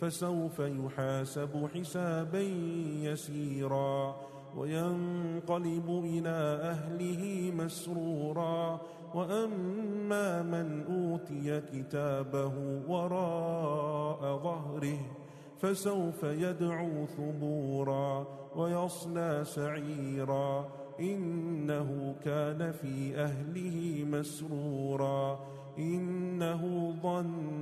فسوف يحاسب حسابا يسيرا وينقلب إلى أهله مسرورا وأما من أوتي كتابه وراء ظهره فسوف يدعو ثبورا ويصلى سعيرا إنه كان في أهله مسرورا إنه ظن